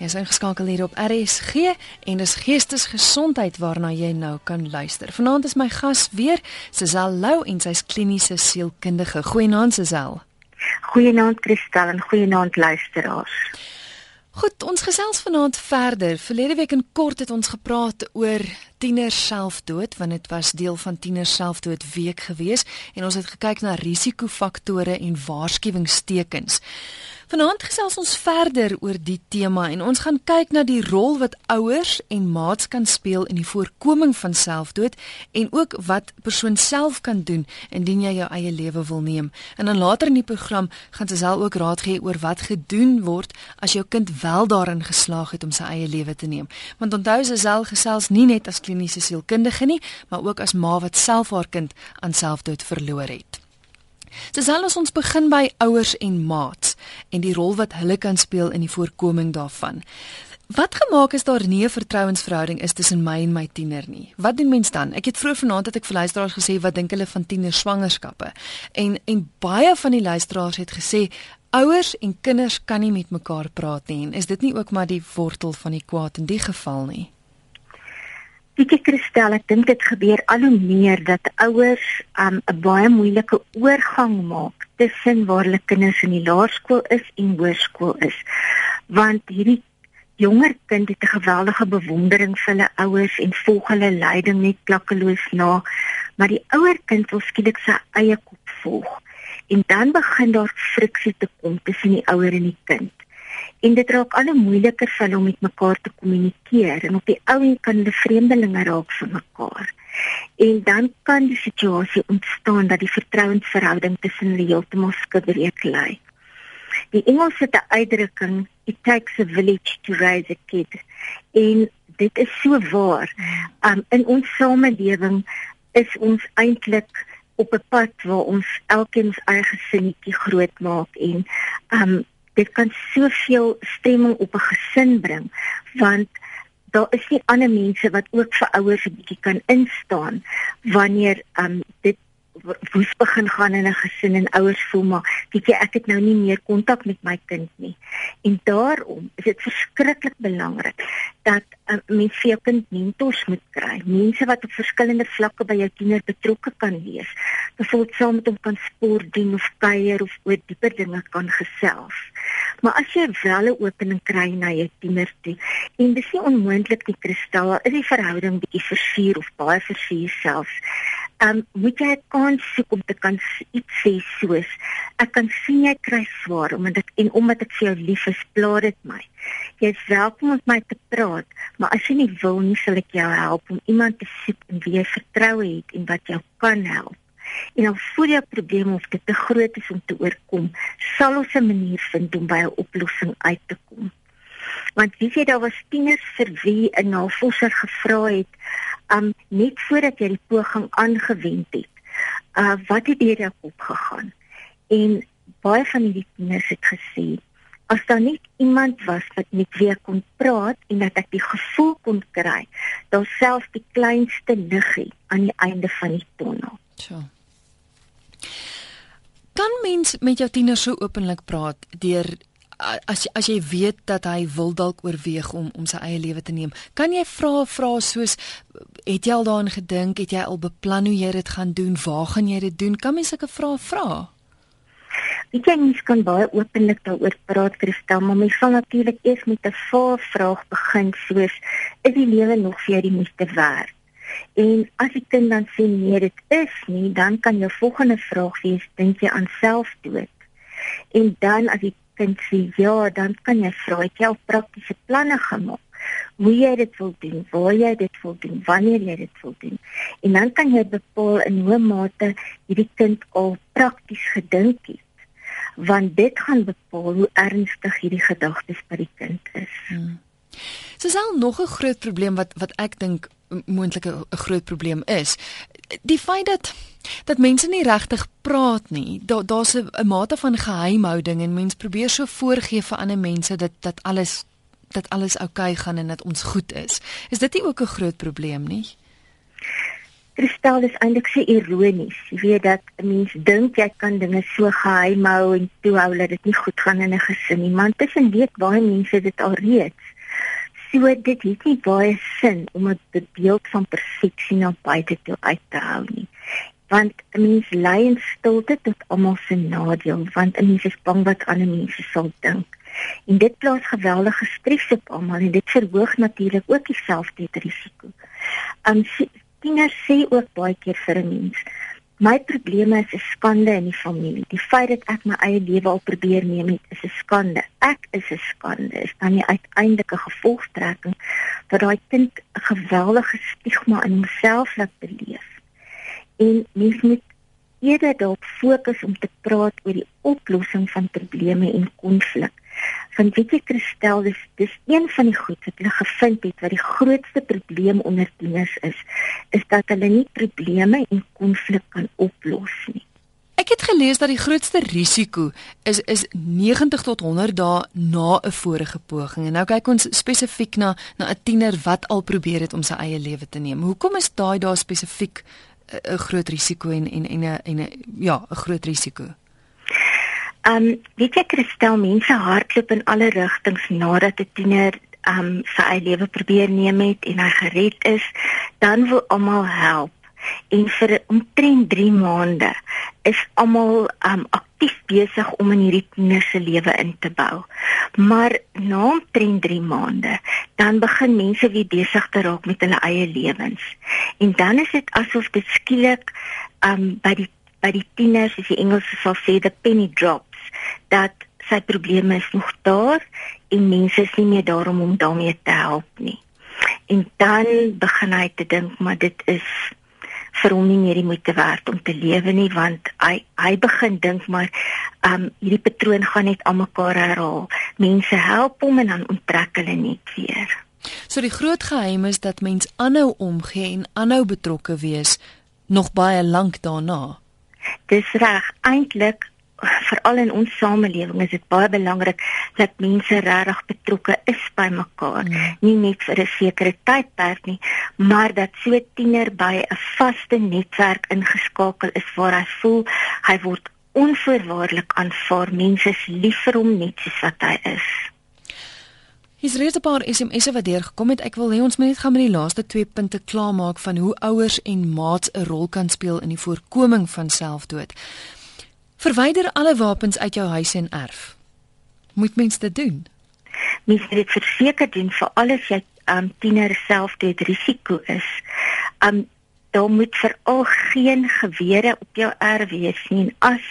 Jy is ingeskakel hier op RSG en dis geestesgesondheid waarna jy nou kan luister. Vanaand is my gas weer Sesel Lou en sy's kliniese sielkundige. Goeienaand Sesel. Goeienaand Kristal en goeienaand luisteraars. Goed, ons gesels vanaand verder. Verlede week in kort het ons gepraat oor tieners selfdood want dit was deel van tieners selfdood week gewees en ons het gekyk na risikofaktore en waarskuwingstekens. Vanaand gesels ons verder oor die tema en ons gaan kyk na die rol wat ouers en maats kan speel in die voorkoming van selfdood en ook wat persoon self kan doen indien jy jou eie lewe wil neem. En dan later in die program gaan Sesel ook raad gee oor wat gedoen word as jou kind wel daarin geslaag het om sy eie lewe te neem. Want onthou Sesel gesels nie net as kliniese sielkundige nie, maar ook as ma wat self haar kind aan selfdood verloor het. Sesal ons begin by ouers en maats en die rol wat hulle kan speel in die voorkoming daarvan. Wat gemaak is daar nie 'n vertrouensverhouding is tussen my en my tiener nie? Wat doen mens dan? Ek het vroeër vanaand het ek vir luisteraars gesê wat dink hulle van tiener swangerskappe? En en baie van die luisteraars het gesê ouers en kinders kan nie met mekaar praat nie is dit nie ook maar die wortel van die kwaad in die geval nie? Ek ek Christel, ek dink dit gebeur al hoe meer dat ouers um, 'n um, baie moeilike oorgang maak tussen waar hulle kinders in die laerskool is en hoërskool is. Want hierdie jonger kind het 'n geweldige bewondering vir hulle ouers en volg hulle leiding net klakkeloos na, maar die ouer kind wil skielik sy eie kop volg. En dan begin daar friksie te kom tussen die ouer en die kind en dit raak al hoe moeiliker vir hulle om met mekaar te kommunikeer en op die ou en kan hulle vreemdelinge raak vir mekaar. En dan kan die situasie ontstaan dat die vertrouensverhouding tussen hulle heeltemal skibreek lê. Die Engels het 'n uitdrukking, it takes a village to raise a kid. En dit is so waar. Um in ons samelewing is ons eintlik op 'n pad waar ons elkeen ons eie gesinnetjie grootmaak en um dit kan soveel stemming op 'n gesin bring want daar is nie ander mense wat ook vir ouers 'n bietjie kan instaan wanneer um dit woes begin gaan in 'n gesin en ouers voel maar weet jy ek het nou nie meer kontak met my kind nie. En daarom is dit verskriklik belangrik dat uh, mens vir jou kind mentors moet kry. Mense wat op verskillende vlakke by jou tiener betrokke kan wees byvoorbeeld saam met hom kan sport doen of kuier of oor dieper dinge kan gesels. Maar as jy wel 'n opening kry na jou tiener toe en dis nie onmoontlik die kristal is die verhouding bietjie versuur of baie versuur selfs um, moet jy 'n kans soek om te kan iets sê soos ek kan sien jy kry swaar omdat ek en omdat ek vir jou lief is, pla dit my. Jy is welkom om met my te praat, maar as jy nie wil nie, sal ek jou help om iemand te soek in wie jy vertroue het en wat jou kan help. En al voel jy 'n probleem of dit te groot is om te oorkom, sal ons 'n manier vind om by 'n oplossing uit te kom. Want wie sê daar was tieners vir wie 'n navorser gevra het um net voordat jy die poging aangewend het. Uh wat het deur jou kop gegaan? En baie van die tieners het gesê as daar net iemand was wat met wie kon praat en dat ek die gevoel kon kry dat selfs die kleinste liggie aan die einde van die tonnel. Tjoh. Kan mens met jou tiener so openlik praat deur as as jy weet dat hy wil dalk oorweeg om om sy eie lewe te neem, kan jy vra vra soos het jy al daaraan gedink, het jy al beplan hoe jy dit gaan doen, waar gaan jy dit doen? Kan mens sulke vrae vra? Ek dink mens kan baie openlik daaroor praat, Christel, maar mens sal natuurlik eers met 'n vraag begin soos is die lewe nog vir jou die moeite werd? En as die kind dan sê nee, dit is nie, dan kan jou volgende vraag wees, dink jy aan selfdood? En dan as die kind sê ja, dan kan jy vra het jy al praktiese planne gemaak hoe jy dit wil doen, waar jy dit wil doen, wanneer jy dit wil doen. En dan kan jy bepaal in hoe mate hierdie kind al prakties gedink het want dit gaan bepaal hoe ernstig hierdie gedagtes by die kind is. Hmm. Sesal nog 'n groot probleem wat wat ek dink moontlik 'n groot probleem is. Die feit dat dat mense nie regtig praat nie. Daar daar's 'n mate van geheimhouding en mense probeer so voorgee vir ander mense dat dat alles dat alles oukei okay gaan en dat ons goed is. Is dit nie ook 'n groot probleem nie? Kristel is eintlik so ironies. Jy weet dat 'n mens dink jy kan dinge so geheim hou en toehou dat dit nie goed gaan in 'n gesin nie, maar tussen weet baie mense dit al reeds. So dit het nie baie sin om 'n beeld van perfeksie na buite toe uit te hou nie. Want 'n mens lei in stilte tot almal se nadeel, want 'n mens is bang wat ander mense sal dink. En dit plaas geweldige stres op almal en dit verhoog natuurlik ook die selfdieetrisiko. Um tieners sê ook baie keer vir 'n mens, my probleme is 'n skande in die familie. Die feit dat ek my eie lewe al probeer neem het, is 'n skande. Ek is 'n skande. Is dan die uiteindelike gevolgtrekking dat daai kind 'n geweldige stigma in homself laat beleef. En mens moet eerder dalk fokus om te praat oor die oplossing van probleme en konflik van weet jy Christel dis dis een van die goed wat hulle gevind het wat die grootste probleem onder tieners is is dat hulle nie probleme en konflik kan oplos nie. Ek het gelees dat die grootste risiko is is 90 tot 100 dae na 'n vorige poging. En nou kyk ons spesifiek na na 'n tiener wat al probeer het om sy eie lewe te neem. Hoekom is daai daar spesifiek 'n groot risiko en en en 'n ja, 'n groot risiko? Ehm um, weet jy Christel, mense hardloop in alle rigtings nadat 'n tiener ehm um, sy eie lewe probeer neem het en hy gered is, dan wil almal help. En vir omtrent 3 maande is almal ehm um, aktief besig om in hierdie tiener se lewe in te bou. Maar na omtrent 3 maande, dan begin mense weer besig te raak met hulle eie lewens. En dan is dit asof dit skielik um, by die by die tieners, as die Engels sal sê, the penny drop dat sy probleme is nog daar en mense is nie meer daar om hom daarmee te help nie. En dan begin hy te dink maar dit is vir hom nie meer die moeite werd om te lewe nie want hy hy begin dink maar um hierdie patroon gaan net aan mekaar herhaal. Mense help hom en dan onttrek hulle net weer. So die groot geheim is dat mens aanhou omgee en aanhou betrokke wees nog baie lank daarna. Dis reg. Eintlik veral in ons samelewing is dit baie belangrik dat mense regtig betrokke is by mekaar, mm. nie net vir 'n sekere tydperk nie, maar dat so 'n tiener by 'n vaste netwerk ingeskakel is waar hy voel hy word onvoorwaardelik aanvaar, mense is lief vir hom net soos wat hy is. Hier's reeds 'n paar SMS'e wat deurgekom het. Ek wil hê ons moet net gaan met die laaste twee punte klaarmaak van hoe ouers en maats 'n rol kan speel in die voorkoming van selfdood. Verwyder alle wapens uit jou huis en erf. Moet mens dit doen? Mens moet dit verseker doen vir alles jy um tiener self dit risiko is. Um daar moet veral geen gewere op jou erf wees nie. En as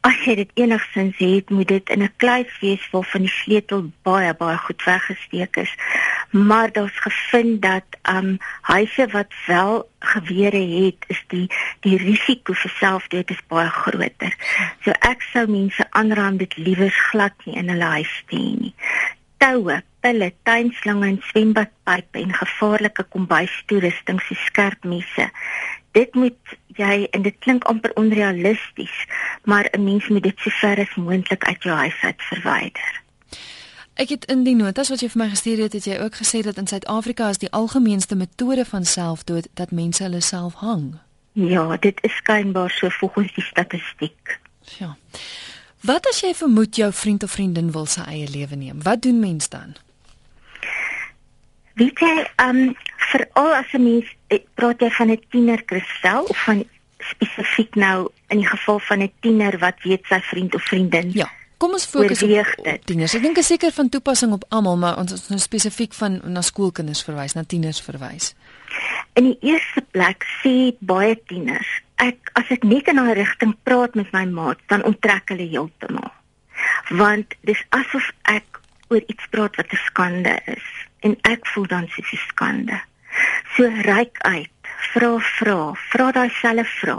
as jy dit enigstens het, moet dit in 'n kluis wees waarvan die sleutel baie baie goed weggesteek is. Maar daar's gevind dat um huise wat wel gewere het, is die die risiko vir selfdood is baie groter. So ek sou mense aanraai dit liewer glad nie in hulle huis te hê nie toue, pille, tuinslange en swembadpype en gevaarlike kombuistoerusting so skerp messe. Dit moet jy en dit klink amper onrealisties, maar 'n mens moet dit so ver as moontlik uit jou huis uit verwyder. Ek het in die notas wat jy vir my gestuur het, het jy ook gesê dat in Suid-Afrika is die algemeenste metode van selfdood dat mense hulle self hang. Ja, dit is skynbaar so volgens die statistiek. Ja. Wat as jy vermoed jou vriend of vriendin wil sy eie lewe neem? Wat doen mens dan? Weet jy, ehm um, veral as 'n mens eh, praat jy van 'n tiener kristel of van spesifiek nou in die geval van 'n tiener wat weet sy vriend of vriendin? Ja. Kom ons fokus op, op tieners. Ek dink seker van toepassing op almal, maar ons is nou spesifiek van na skoolkinders verwys, na tieners verwys. In die eerste plek sê baie tieners, ek as ek net in 'n rigting praat met my maat, dan onttrek hulle heeltemal. Want dis asof ek oor iets praat wat 'n skande is en ek voel dan soos 'n skande. So ryk uit, vra vra, vra daai selfe vra.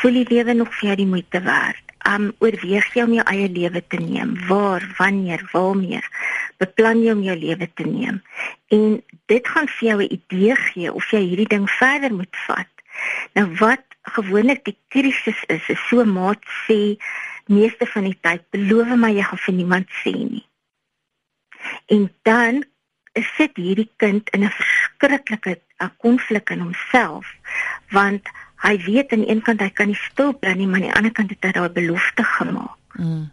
Voel die lewe nog vir jou die moeite werd? Um oorweeg jy om jou eie lewe te neem? Waar, wanneer, waarmee? Beplan jy om jou lewe te neem? En dit gaan vir jou 'n idee gee of jy hierdie ding verder moet vat. Nou wat gewoonlik die krisis is, is so maat sê meeste van die tyd beloof my jy gaan vir niemand sê nie. En dan sit hierdie kind in 'n verskriklike konflik in homself want hy weet aan die een kant hy kan nie stil bly nie, maar aan die ander kant het hy daai belofte gemaak. Mm.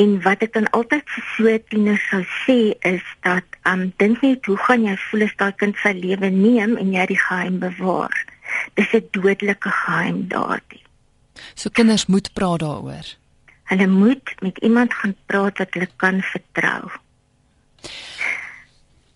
En wat ek dan altyd vir so tieners sou sê is dat um dink net hoe gaan jy voel as daai kind sy lewe neem en jy die geheim bewaar? Dis 'n dodelike geheim daardie. So kinders moet praat daaroor. Hulle moet met iemand gaan praat wat hulle kan vertrou.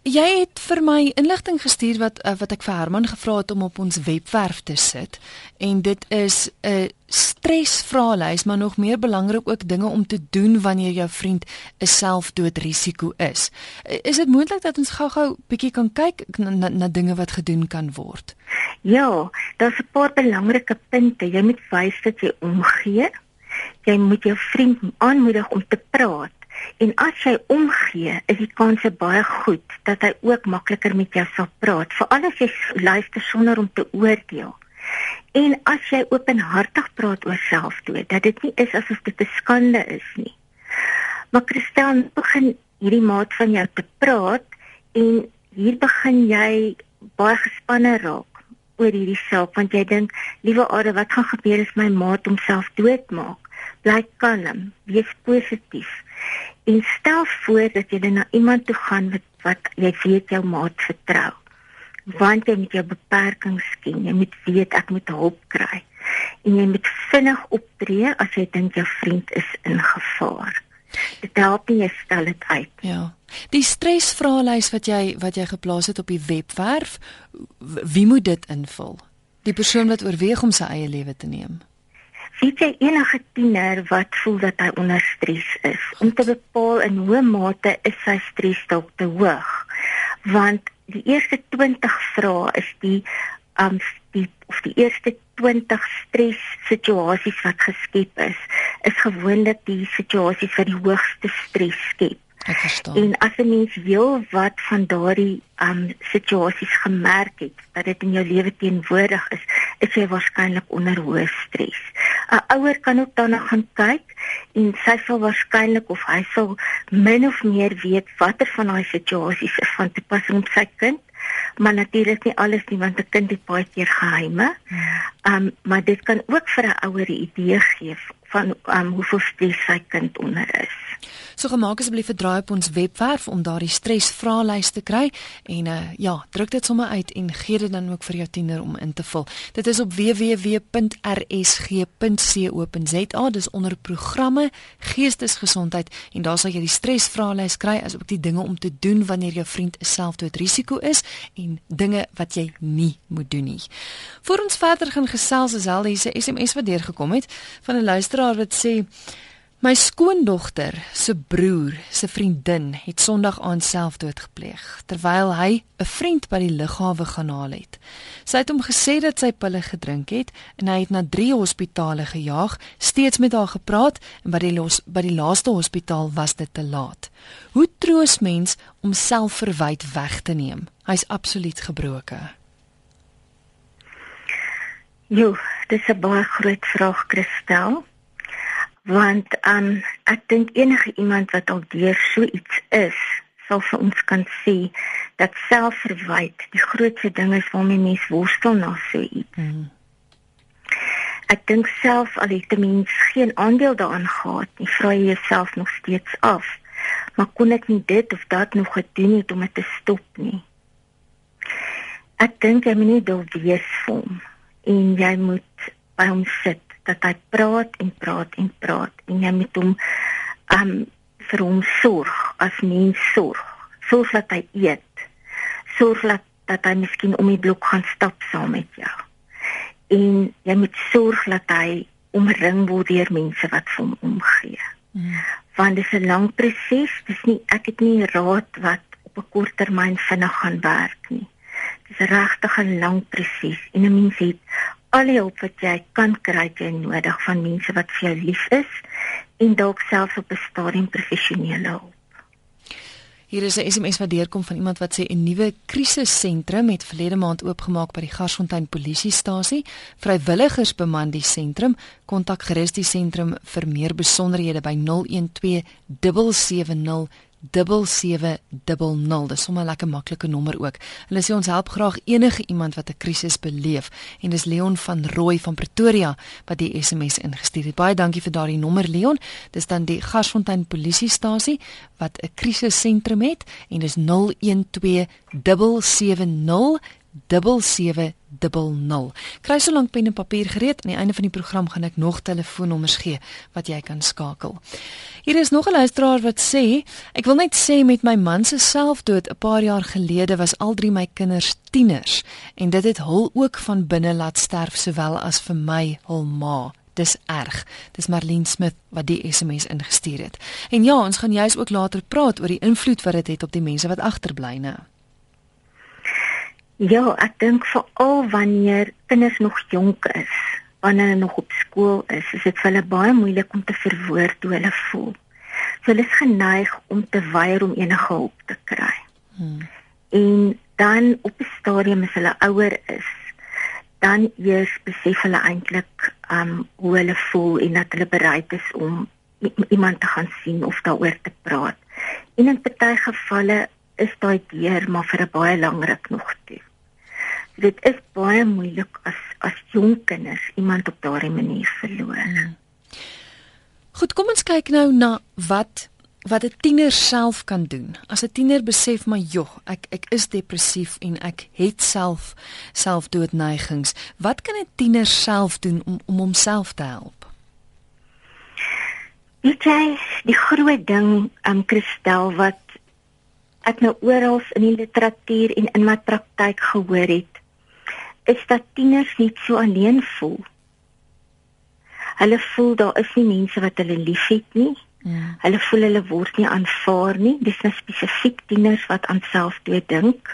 Jy het vir my inligting gestuur wat uh, wat ek vir Herman gevra het om op ons webwerf te sit en dit is 'n stresvraelys maar nog meer belangrik ook dinge om te doen wanneer jou vriend 'n selfdoodrisiko is. Is dit moontlik dat ons gou-gou bietjie kan kyk na, na, na dinge wat gedoen kan word? Ja, daar's 'n paar belangrike punte. Jy moet wys dat jy omgee. Jy moet jou vriend aanmoedig om te praat En as jy omgee, is die kans baie goed dat hy ook makliker met jou sal praat, veral as jy luister sonder om te oordeel. En as jy openhartig praat oor selfdood, dat dit nie is asof dit 'n skande is nie. Maar Christian begin hierdie maat van jou te praat en hier begin jy baie gespanne raak oor hierdie saak want jy dink, liewe Ade, wat gaan gebeur as my maat homself doodmaak? Bly kalm, wees positief en stel voor dat jy na iemand toe gaan wat, wat jy weet jou maat vertrou. Want jy met jou beperkings ken, jy moet weet ek moet hulp kry. En jy moet vinnig optree as jy dink jou vriend is in gevaar. Dit help nie jy stel dit uit. Ja. Die stresvraelys wat jy wat jy geplaas het op die webwerf, wie moet dit invul? Die persoon wat oorweeg om sy eie lewe te neem. Weet jy enige tiener wat voel dat hy onder stres is om te bepaal in hoe mate is sy stres dalk te hoog? Want die eerste 20 vrae is die um die of die eerste 20 stres situasies wat geskep is, is gewoonlik die situasies wat die hoogste stres skep. Ek verstaan. En as 'n mens wil wat van daardie um situasies gemerk het dat dit in jou lewe teenwoordig is, is jy waarskynlik onder hoë stres. 'n Ouer kan ook daarna gaan kyk en sy sal waarskynlik of hy sal min of meer weet watter van daai situasies is van toepassing op sy kind maar natuurlik nie alles nie want 'n kind het baie keer geheime. Ehm um, maar dit kan ook vir 'n ouer 'n idee gee van um, hoeveel stres sy kind onder is. So gemaak asseblief 'n draai op ons webwerf om daardie stresvraelys te kry en uh, ja, druk dit sommer uit en gee dit dan ook vir jou tiener om in te vul. Dit is op www.rsg.co.za, dis onder programme Geestesgesondheid en daar sal jy die stresvraelys kry asook die dinge om te doen wanneer jou vriend 'n selfdoodrisiko is en dinge wat jy nie moet doen nie. Voor ons verder gaan gesels is al hier 'n SMS wat deurgekom het van 'n luisteraar wat sê My skoondogter se broer se vriendin het Sondag aand selfdood gepleeg terwyl hy 'n vriend by die lughawe gaan haal het. Sy het hom gesê dat sy pille gedrink het en hy het na 3 hospitale gejaag, steeds met haar gepraat en by die los, by die laaste hospitaal was dit te laat. Hoe troos mens om selfverwyd weg te neem? Hy's absoluut gebroke. Jo, dis 'n baie groot vraag, Christel want um, ek dink enige iemand wat al deur so iets is sal vir ons kan sê dat selfverwyte die grootste ding is waarmee mens worstel na so iets. Mm. Ek dink self al het die mens geen aandeel daaraan gehad nie, vra jy jouself nog steeds af. Maar kon ek nie dit of dat nog gedoen het om dit te stop nie? Ek dink jy moet nie dol wees vir hom en jy moet by hom sit dat hy praat en praat en praat en jy moet hom um vir hom sorg as mens sorg. Sorg dat hy eet. Sorg dat dat hy miskien om die blok gaan stap saam met jou. En jy moet sorg dat hy omring word deur mense wat vir hom omgee. Mm. Want dit is 'n lang proses. Dis nie ek het nie raad wat op 'n kort termyn vinnig gaan werk nie. Dis regtig 'n lang proses en 'n mens het al die hulp wat jy kan kry jy nodig van mense wat vir jou lief is en dalk selfs op 'n stadium professionele hulp. Hier is 'n SMS wat deurkom van iemand wat sê 'n nuwe krisissentrum het verlede maand oopgemaak by die Garsfontein polisiestasie. Vrywilligers beman die sentrum. Kontak gerus die sentrum vir meer besonderhede by 012 770 7700. Dis sommer 'n lekker maklike nommer ook. Hulle sê ons help graag enige iemand wat 'n krisis beleef en dis Leon van Rooi van Pretoria wat die SMS ingestuur het. Baie dankie vir daardie nommer Leon. Dis dan die Garsfontein polisiestasie wat 'n krisissentrum het en dis 012 770 7700. Kry so lank pen en papier gereed. Aan die einde van die program gaan ek nog telefoonnommers gee wat jy kan skakel. Hier is nog 'n luisteraar wat sê, ek wil net sê met my man se selfdood 'n paar jaar gelede was al drie my kinders tieners en dit het hul ook van binne laat sterf sowel as vir my hul ma. Dis erg. Dis Marlene Smith wat die SMS ingestuur het. En ja, ons gaan juis ook later praat oor die invloed wat dit het op die mense wat agterbly, né? Ja, ek dink veral wanneer kinders nog jonk is, wanneer hulle nog op skool is, is dit vir hulle baie moeilik om te verwoord hoe hulle voel. So hulle is geneig om te weier om enige hulp te kry. Hmm. En dan op 'n stadium as hulle ouer is, dan eers besef hulle eintlik um hoe hulle voel en dat hulle bereid is om iemand te gaan sien of daaroor te praat. En in baie gevalle is daai deur maar vir 'n baie lang ruk nog toe. Dit is baie moeilik as as jong kinders iemand op daardie manier verloor. Hmm. Goed, kom ons kyk nou na wat wat 'n tiener self kan doen. As 'n tiener besef maar joh, ek ek is depressief en ek het self selfdoodneigings. Wat kan 'n tiener self doen om om homself te help? Weet jy, die groot ding aan um, Christel wat ek nou oral in die literatuur en in my praktyk gehoor het, is dat tieners net so alleen voel. Hulle voel daar is nie mense wat hulle liefhet nie. Ja. Hulle voel hulle word nie aanvaar nie. Dis nou spesifiek tieners wat aan selfdood dink.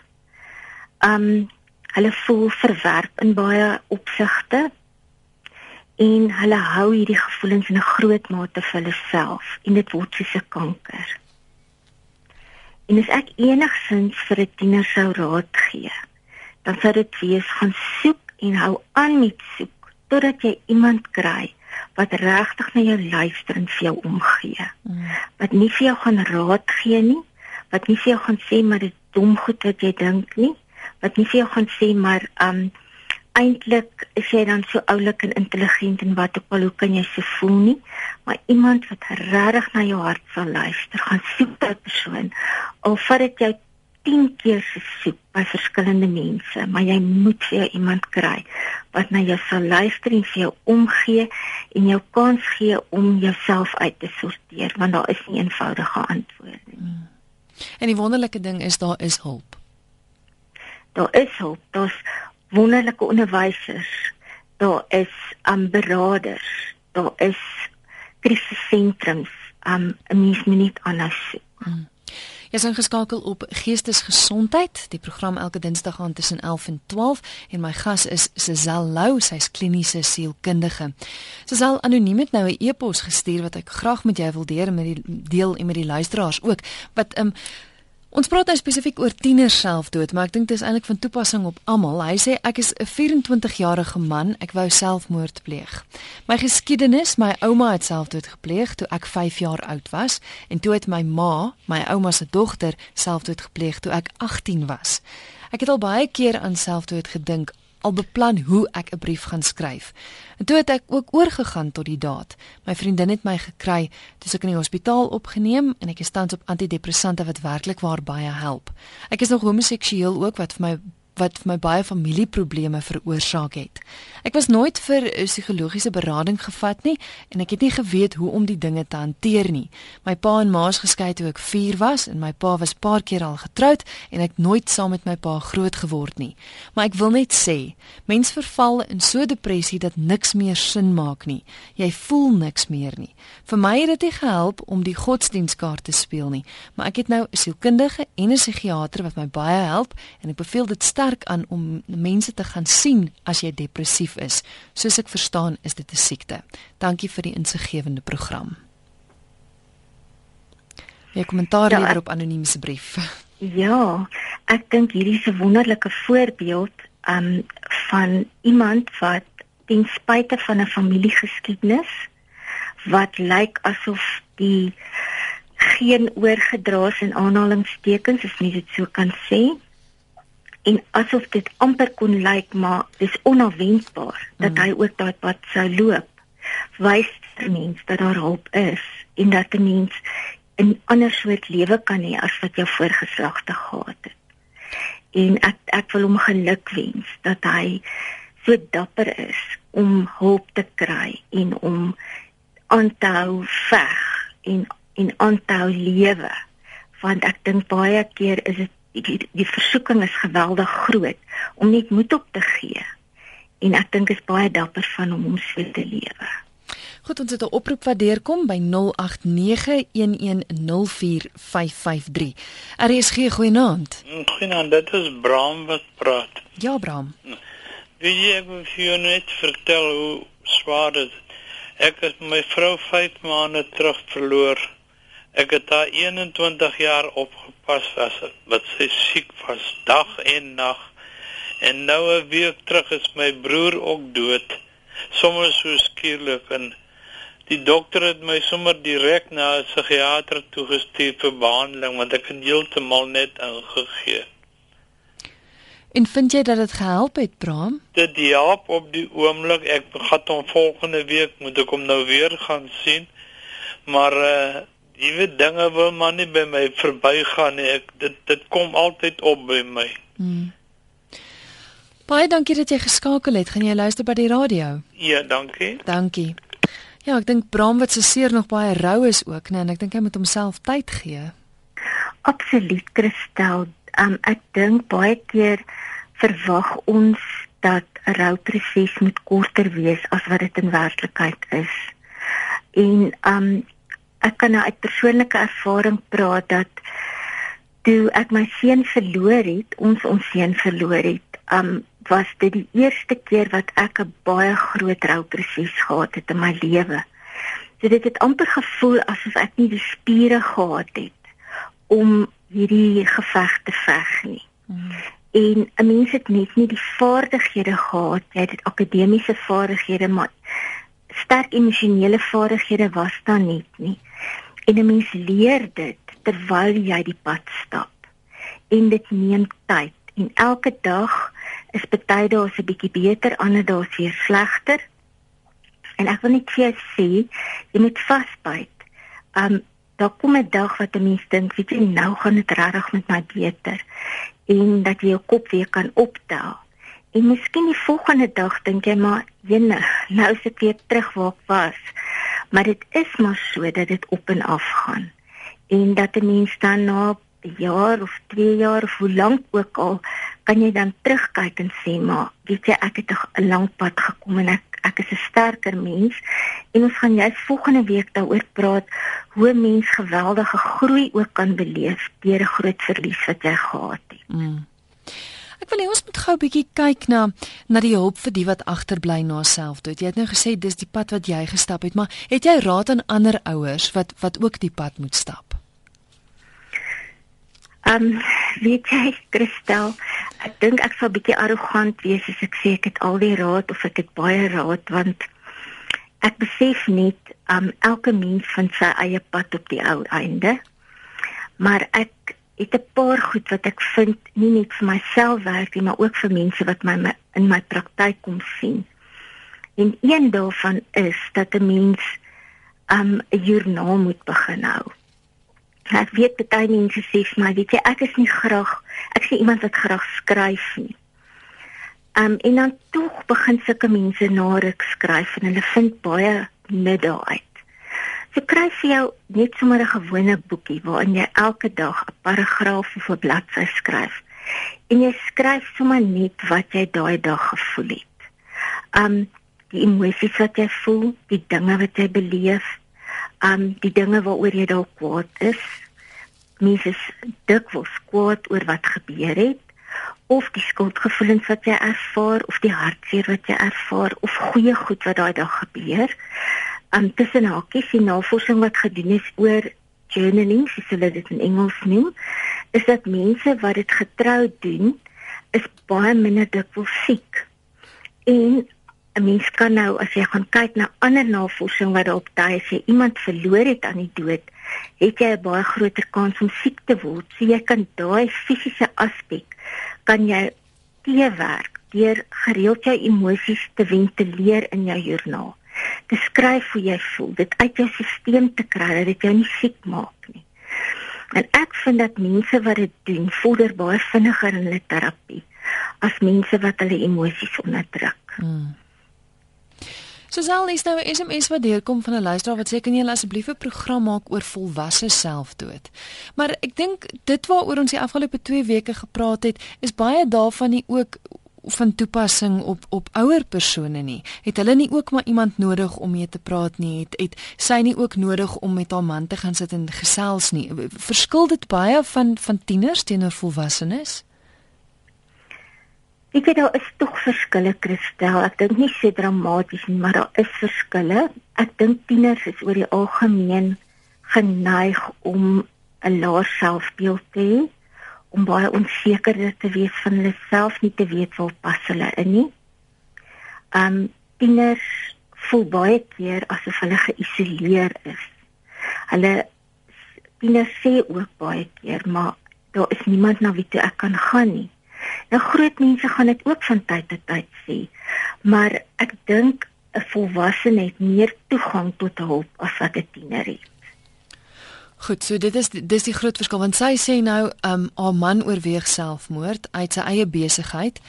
Um hulle voel verwerp in baie opsigte en hulle hou hierdie gevoelens in 'n groot mate vir hulle self en dit word soos 'n kanker. En as ek enigsins vir 'n tiener sou raad gee, dan sou dit wees gaan soek en hou aan met soek totdat jy iemand kry wat regtig na jou luister en vir jou omgee. Mm. Wat nie vir jou gaan raad gee nie, wat nie vir jou gaan sê maar dit dom goed wat jy dink nie, wat nie vir jou gaan sê maar um eintlik is jy dan so oulik en intelligent en wat ook al hoe kan jy se voel nie, maar iemand wat regtig na jou hart sal luister, gaan soek daai persoon. Al vat dit jou 10 keer soek by verskillende mense, maar jy moet vir jou iemand kry wat na jou sal luister en vir jou omgee en jou kans gee om jouself uit te sorteer, want daar is nie eenvoudige antwoorde nie. Hmm. En die wonderlike ding is daar is hulp. Daar is hulp. Daar's wonderlike onderwysers. Daar is aanberaders. Daar is krisissentrums. Um 'n mens moet nie anders soek. Hmm. Jy is ingeskakel op Geestesgesondheid, die program elke Dinsdag aan tussen 11 en 12 en my gas is Sesel Lou, sy's kliniese sielkundige. Sesel anoniem het nou 'n e-pos gestuur wat ek graag met jou wil deel met die deel en met die luisteraars ook wat um Ons praat nou spesifiek oor tieners selfdood, maar ek dink dit is eintlik van toepassing op almal. Hy sê ek is 'n 24-jarige man, ek wou selfmoord pleeg. My geskiedenis, my ouma het selfdood gepleeg toe ek 5 jaar oud was en toe het my ma, my ouma se dogter, selfdood gepleeg toe ek 18 was. Ek het al baie keer aan selfdood gedink, al beplan hoe ek 'n brief gaan skryf. En toe het ek ook oorgegaan tot die daad. My vriendin het my gekry, dis ek in die hospitaal opgeneem en ek is tans op antidepressante wat werklik waar baie help. Ek is nog homoseksueel ook wat vir my wat vir my baie familieprobleme veroorsaak het. Ek was nooit vir psigologiese berading gevat nie en ek het nie geweet hoe om die dinge te hanteer nie. My pa en ma is geskei toe ek 4 was en my pa was paar keer al getroud en ek nooit saam met my pa groot geword nie. Maar ek wil net sê, mens verval in so depressie dat niks meer sin maak nie. Jy voel niks meer nie. Vir my het dit gehelp om die godsdienstkaart te speel nie, maar ek het nou 'n sielkundige en 'n psigiater wat my baie help en ek beveel dit sterk aan om mense te gaan sien as jy depressief is. Soos ek verstaan, is dit 'n siekte. Dankie vir die insiggewende program. Jy kommentaar ja, lewer op anonieme brief. Ja, ek dink hierdie is 'n wonderlike voorbeeld um van iemand wat ten spyte van 'n familiegeskiedenis wat lyk asof die geen oorgedraas in aanhalingstekens as nie dit so kan sê en asof dit amper kon lyk maar dis onverwensbaar dat mm. hy ook daai pad sou loop. Wys mens dat daar hulp is en dat 'n mens 'n ander soort lewe kan hê as wat jou voorgeslagte gehad het. En ek ek wil hom geluk wens dat hy so dapper is om hulp te kry en om aan te hou veg en en aan te hou lewe. Want ek dink baie keer is dit die, die versoeking is geweldig groot om net moed op te gee en ek dink is baie dapper van hom om so te lewe Goed, ons het 'n oproep wat deurkom by 0891104553. RSG goeienaand. Goeienaand, dit is Bram wat praat. Ja, Bram. Wie jy ek wil vir jou net vertel hoe swaar dit Ek het my vrou 5 maande terug verloor. Ek het haar 21 jaar opgepas as wat sy siek was dag en nag. En nou 'n week terug is my broer ook dood. Sommige so skielik en Die dokter het my sommer direk na 'n psigiater toegestuur vir behandeling want ek het heeltemal net ingegee. En vind jy dat dit gehelp het, Bram? Dit help op die oomblik. Ek gaan hom volgende week moet ek hom nou weer gaan sien. Maar uh jy weet dinge wil maar nie by my verbygaan nie. Ek dit dit kom altyd op by my. Hmm. Baie dankie dat jy geskakel het. Gaan jy luister by die radio? Ja, dankie. Dankie. Ja, ek dink Bram wat se seer nog baie rou is ook, nee, en ek dink hy moet homself tyd gee. Absoluut, Christel. Um, ek dink baie keer verwag ons dat 'n rouproses moet korter wees as wat dit in werklikheid is. En um ek kan nou uit persoonlike ervaring praat dat toe ek my seun verloor het, ons ons seun verloor het, um was dit die eerste keer wat ek 'n baie groot rouproses gehad het in my lewe. So dit het amper gevoel asof ek nie die spiere gehad het om hierdie geveg te veg nie. Hmm. En 'n mens het net nie die vaardighede gehad, jy het akademiese vaardighede, maar sterk emosionele vaardighede was daar net nie. En 'n mens leer dit terwyl jy die pad stap. En dit neem tyd en elke dag is baie dae se bietjie beter, ander dae se weer slegter. En ek wil net vir jou sê, jy moet vasbyt. Um daar kom 'n dag wat 'n mens dink, weet jy, nou gaan dit regtig met my beter en dat jy jou kop weer kan optel. En miskien die volgende dag dink jy maar, jene, nou is ek weer terug waar ek was. Maar dit is maar so dat dit op en af gaan. En dat 'n mens dan na 'n jaar of 2 jaar of hoe lank ook al kan jy dan terugkyk en sê maar weet jy ek het 'n lang pad gekom en ek ek is 'n sterker mens en ons gaan juist volgende week daaroor praat hoe 'n mens geweldige groei ook kan beleef deur 'n groot verlies wat jy gehad het. Mm. Ek wil hê ons moet gou 'n bietjie kyk na na die hulp vir die wat agterbly na selfdood. Jy het nou gesê dis die pad wat jy gestap het, maar het jy raad aan ander ouers wat wat ook die pad moet stap? Ehm um, weet jy Christel, ek dink ek sal bietjie arrogant wees as ek sê ek het al die raad of ek het baie raad want ek besef net ehm um, elke mens van sy eie pad op die ou einde. Maar ek het 'n paar goed wat ek vind nie net vir myself werk nie, maar ook vir mense wat my, my in my praktyk kom sien. En een daarvan is dat 'n mens 'n um, joernaal moet begin hou. Ek weet baie mense sê vir my, weet jy, ek is nie graag, ek sien iemand wat graag skryf nie. Um en dan tog begin sulke mense na ruk skryf en hulle vind baie middag uit. So kry jy jou net sommer 'n gewone boekie waarin jy elke dag 'n paragraaf of 'n bladsy skryf. En jy skryf sommer net wat jy daai dag gevoel het. Um die emosies wat jy voel, die dinge wat jy beleef, um die dinge waaroor jy dalk kwaad is. Mense is dikwels kwaad oor wat gebeur het of die skuldgevoelens wat jy ervaar of die hartseer wat jy ervaar of goeie goed wat daai dag gebeur. Um tussen hakies die navorsing wat gedoen is oor journaling, soos hulle dit in Engels noem, is dat mense wat dit getrou doen, is baie minder dikwels siek. En 'n mens kan nou as jy gaan kyk na ander navorsing wat daarop dui as jy iemand verloor het aan die dood, het jy 'n baie groter kans om siek te word. So jy kan daai fisiese aspek kan jy teewerk deur gereeld jou emosies te ventileer in jou joernaal. Te skryf hoe jy voel, dit uit jou stelsel te kry dat dit jou nie siek maak nie. En ek vind dat mense wat dit doen, vorder baie vinniger in hulle terapie as mense wat hulle emosies onderdruk. Hmm. Sosal is nou 'n SMS wat deurkom van 'n luisteraar wat sê kan jy asseblief 'n program maak oor volwasse selfdood. Maar ek dink dit waaroor ons die afgelope 2 weke gepraat het, is baie daarvan nie ook van toepassing op op ouer persone nie. Het hulle nie ook maar iemand nodig om mee te praat nie? Het het sy nie ook nodig om met haar man te gaan sit en gesels nie? Verskil dit baie van van tieners teenoor volwassenes? Ek weet daar is tog verskille Christel. Ek dink nie so dramaties nie, maar daar is verskille. Ek dink tieners is oor die algemeen geneig om 'n laer selfbeeld te hê, om baie onseker te wees van hulle self, nie te weet waar pas hulle in nie. Um tieners voel baie keer asof hulle geïsoleer is. Hulle tieners sê ook baie keer, maar daar is niemand na wie toe ek kan gaan nie. Nou groot mense gaan dit ook van tyd tot tyd sê. Maar ek dink 'n volwassene het meer toegang tot hulp as wat 'n tiener het. Goed, so dit is dis die groot verskil want sy sê nou um haar man oorweeg selfmoord uit sy eie besigheid.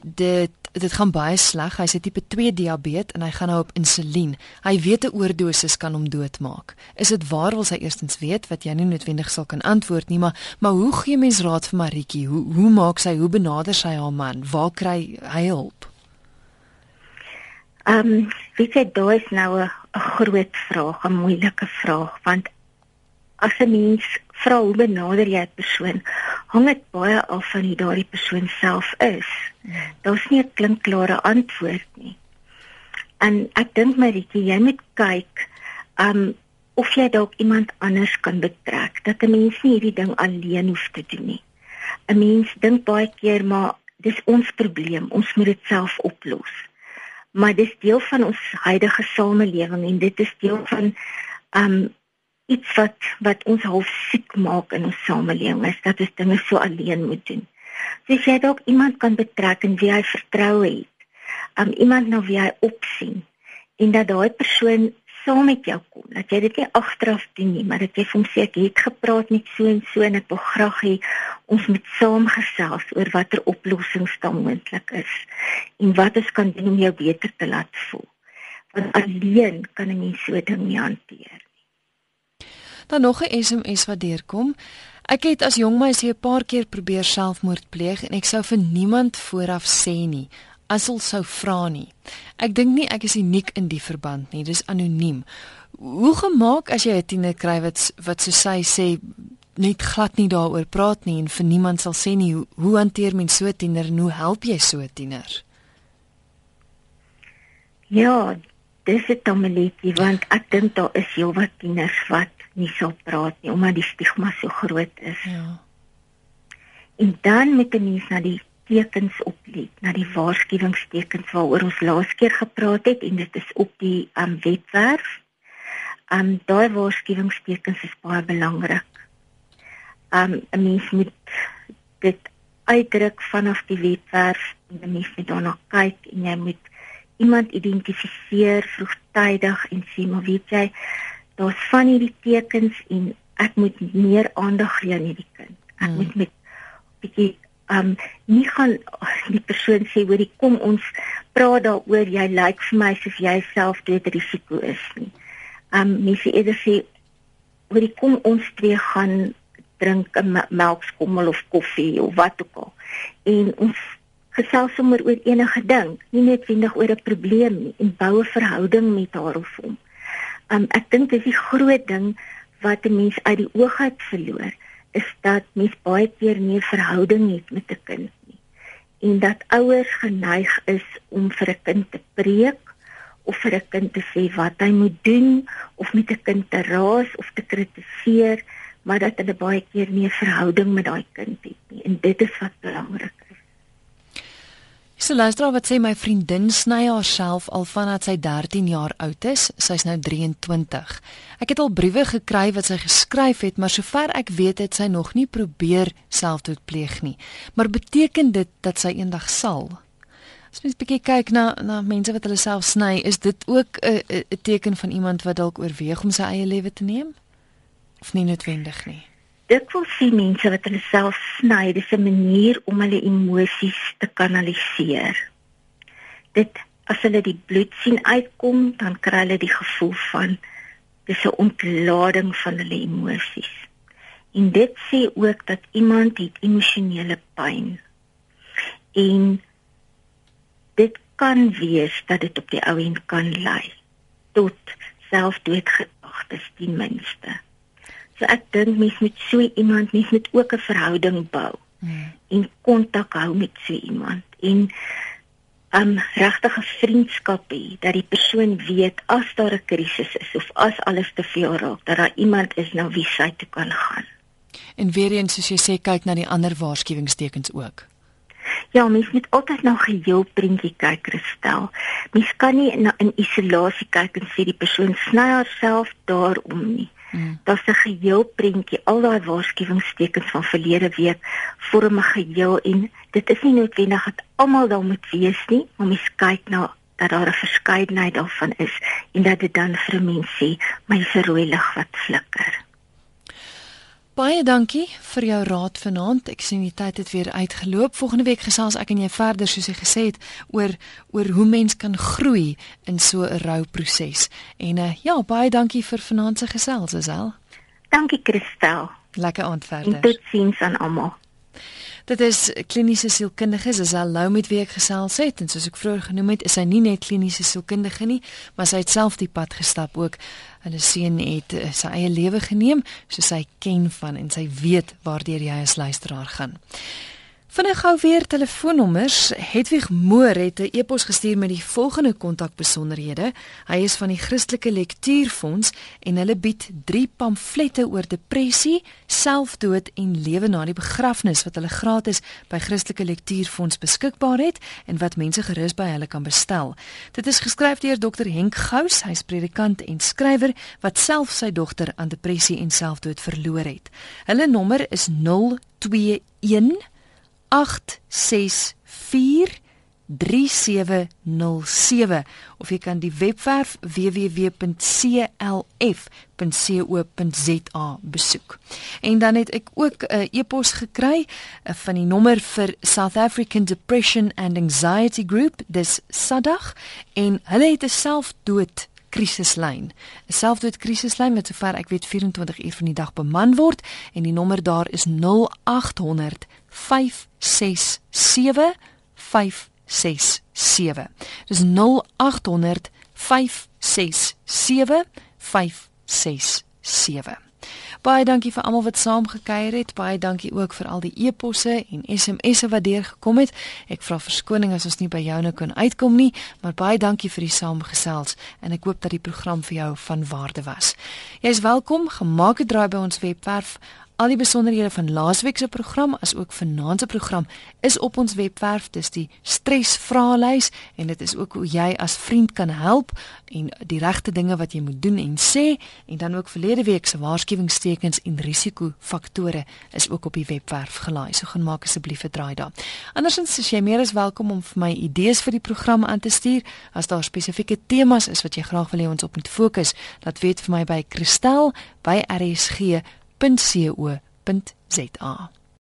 Dit dit gaan baie sleg. Hy het tipe 2 diabetes en hy gaan nou op insulien. Hy weet 'n oordosis kan hom doodmaak. Is dit waar wil sy eerstens weet wat jy nie noodwendig sal kan antwoord nie, maar maar hoe gee mens raad vir Maritjie? Hoe hoe maak sy? Hoe benader sy haar man? Waar kry hy hulp? Ehm, um, weet jy, dit is nou 'n groot vraag, 'n moeilike vraag, want as 'n mens vra hoe benader jy 'n persoon, hang dit baie af van hoe daardie persoon self is. Ja. Daar's nie 'n klinkklare antwoord nie. En ek dink Maritjie, jy moet kyk um of jy dalk iemand anders kan betrek. Dat 'n mens nie hierdie ding alleen hoef te doen nie. 'n Mens dink baie keer maar dis ons probleem, ons moet dit self oplos. Maar dis deel van ons huidige samelewing en dit is deel van um iets wat wat ons half siek maak in ons samelewing is dat ons dinge so alleen moet doen. So as jy dalk iemand kan betrek en wie hy vertroue het, um iemand na wie hy opsien en dat daai persoon saam met jou kom, dat jy dit nie agteraf doen nie, maar dat jy hom sê ek het gepraat met so en so en ek wil graag hê ons moet saam gesels oor watter oplossings daar moontlik is en wat ons kan doen om jou beter te laat voel. Want alleen kan 'n mens so ding nie hanteer. Dan nog 'n SMS wat deurkom. Ek het as jong meisie 'n paar keer probeer selfmoord pleeg en ek sou vir niemand vooraf sê nie as hulle sou vra nie. Ek dink nie ek is uniek in die verband nie, dis anoniem. Hoe gemaak as jy 'n tiener kry wat wat so sy sê net glad nie daaroor praat nie en vir niemand sal sê nie hoe, hoe hanteer mens so 'n tiener en hoe help jy so 'n tiener? Ja, dis 'n tommeletjie want ek dink daar is heelwat tieners wat nie sou praat nie omdat die stigma so groot is. Ja. En dan moet jy mens na die tekens oplet, na die waarskuwingstekens waaroor ons laas keer gepraat het en dit is op die um, webwerf. Um daai waarskuwingstekens is baie belangrik. Um 'n mens moet dit uitdruk vanaf die webwerf en 'n mens moet daarna kyk en jy moet iemand identifiseer vroegtydig en sê maar weet jy daar's van hierdie tekens en ek moet meer aandag gee aan hierdie kind. Ek hmm. moet met bietjie um nie gaan die persoon sê hoor kom ons praat daaroor jy lyk vir my asof jy self dit risiko is nie. Um mens sê eerder sê hoor kom ons twee gaan drink 'n melkskommel of koffie of wat ook al. En ons gesels sommer oor enige ding, nie net wendig oor 'n probleem nie en bou 'n verhouding met haar of hom. Um ek dink dis die groot ding wat 'n mens uit die oog uit verloor is dat mens baie keer nie 'n verhouding het met 'n kind nie. En dat ouers geneig is om vir 'n kind te preek of vir 'n kind te sê wat hy moet doen of met 'n kind te raas of te kritiseer, maar dat hulle baie keer nie 'n verhouding met daai kind het nie. En dit is wat belangrik So luister wat sê my vriendin sny haarself al vandat sy 13 jaar oud is. Sy's nou 23. Ek het al briewe gekry wat sy geskryf het, maar sover ek weet het sy nog nie probeer selfdood pleeg nie. Maar beteken dit dat sy eendag sal? As mens bietjie kyk na na mense wat hulle self sny, is dit ook 'n 'n teken van iemand wat dalk oorweeg om sy eie lewe te neem? Of nie noodwendig nie? Ek wil sien mense wat hulle self sny, dis 'n manier om hulle emosies te kanaliseer. Dit as hulle die bloed sien uitkom, dan kry hulle die gevoel van dis 'n ontlading van hulle emosies. En dit sê ook dat iemand het emosionele pyn. En dit kan wees dat dit op die ou end kan lei tot selfdoodgedagtes ten minste. So ek dink mens met so iemand mens moet ook 'n verhouding bou hmm. en kontak hou met so iemand en 'n um, regtige vriendskap hê dat die persoon weet as daar 'n krisis is of as alles te veel raak dat daar iemand is na wie sy toe kan gaan. En weer eens soos jy sê kyk na die ander waarskuwingstekens ook. Ja, mens moet altyd na geheel prentjie kyk, Christel. Mens kan nie na in isolasie kyk en sê die persoon sny haarself daarom nie. Mm. Daar's 'n geheel prentjie, al daai waarskuwingstekens van verlede week vorm 'n geheel en dit is nie noodwendig dat almal daar moet wees nie, maar mens kyk na dat daar 'n verskeidenheid daarvan is en dat dit dan vir 'n mens sê, my rooi lig wat flikker. Baie dankie vir jou raad vanaand. Ek sien die tyd het weer uitgeloop. Volgende week gesels ek en jy verder soos jy gesê het oor oor hoe mens kan groei in so 'n rouproses. En uh, ja, baie dankie vir vanaand se gesels, Isel. Dankie Christel. Lekker aand verder. Totsiens aan almal. Dit is kliniese sielkundige Isel Lou met wie ek gesels het en soos ek vroeër genoem het, is sy nie net kliniese sielkundige nie, maar sy het self die pad gestap ook Hulle seun het uh, sy eie lewe geneem, so sy ken van en sy weet waardeur jy as luisteraar gaan. Vinnig gou weer telefoonnommers. Hedwig Moore het 'n e-pos gestuur met die volgende kontakbesonderhede. Hy is van die Christelike Lektuurfonds en hulle bied 3 pamflette oor depressie, selfdood en lewe na die begrafnis wat hulle gratis by Christelike Lektuurfonds beskikbaar het en wat mense gerus by hulle kan bestel. Dit is geskryf deur Dr Henk Gous, hy's predikant en skrywer wat self sy dogter aan depressie en selfdood verloor het. Hulle nommer is 021 of jy kan die webwerf www.clf.co.za besoek. En dan het ek ook 'n uh, e-pos gekry uh, van die nommer vir South African Depression and Anxiety Group, dis SADAG, en hulle het 'n selfdood krisislyn. 'n Selfdood krisislyn wat sover ek weet 24 uur van die dag beman word en die nommer daar is 0800 567 567. Dis 0800 567 567. Baie dankie vir almal wat saamgekyer het. Baie dankie ook vir al die e-posse en SMS'e wat deurgekom het. Ek vra verskoning as ons nie by jou nou kon uitkom nie, maar baie dankie vir die saamgesels en ek hoop dat die program vir jou van waarde was. Jy is welkom. Gemaak 'n draai by ons webwerf Al die besonderhede van laasweek se program as ook vanaand se program is op ons webwerf. Dis die stresvraelys en dit is ook hoe jy as vriend kan help en die regte dinge wat jy moet doen en sê en dan ook verlede week se waarskuwingstekens en risikofaktore is ook op die webwerf gelaai. So gaan maak asseblief 'n draai daar. Andersins is jy meer as welkom om vir my idees vir die program aan te stuur. As daar spesifieke temas is wat jy graag wil hê ons op moet fokus, laat weet vir my by Christel www.co.za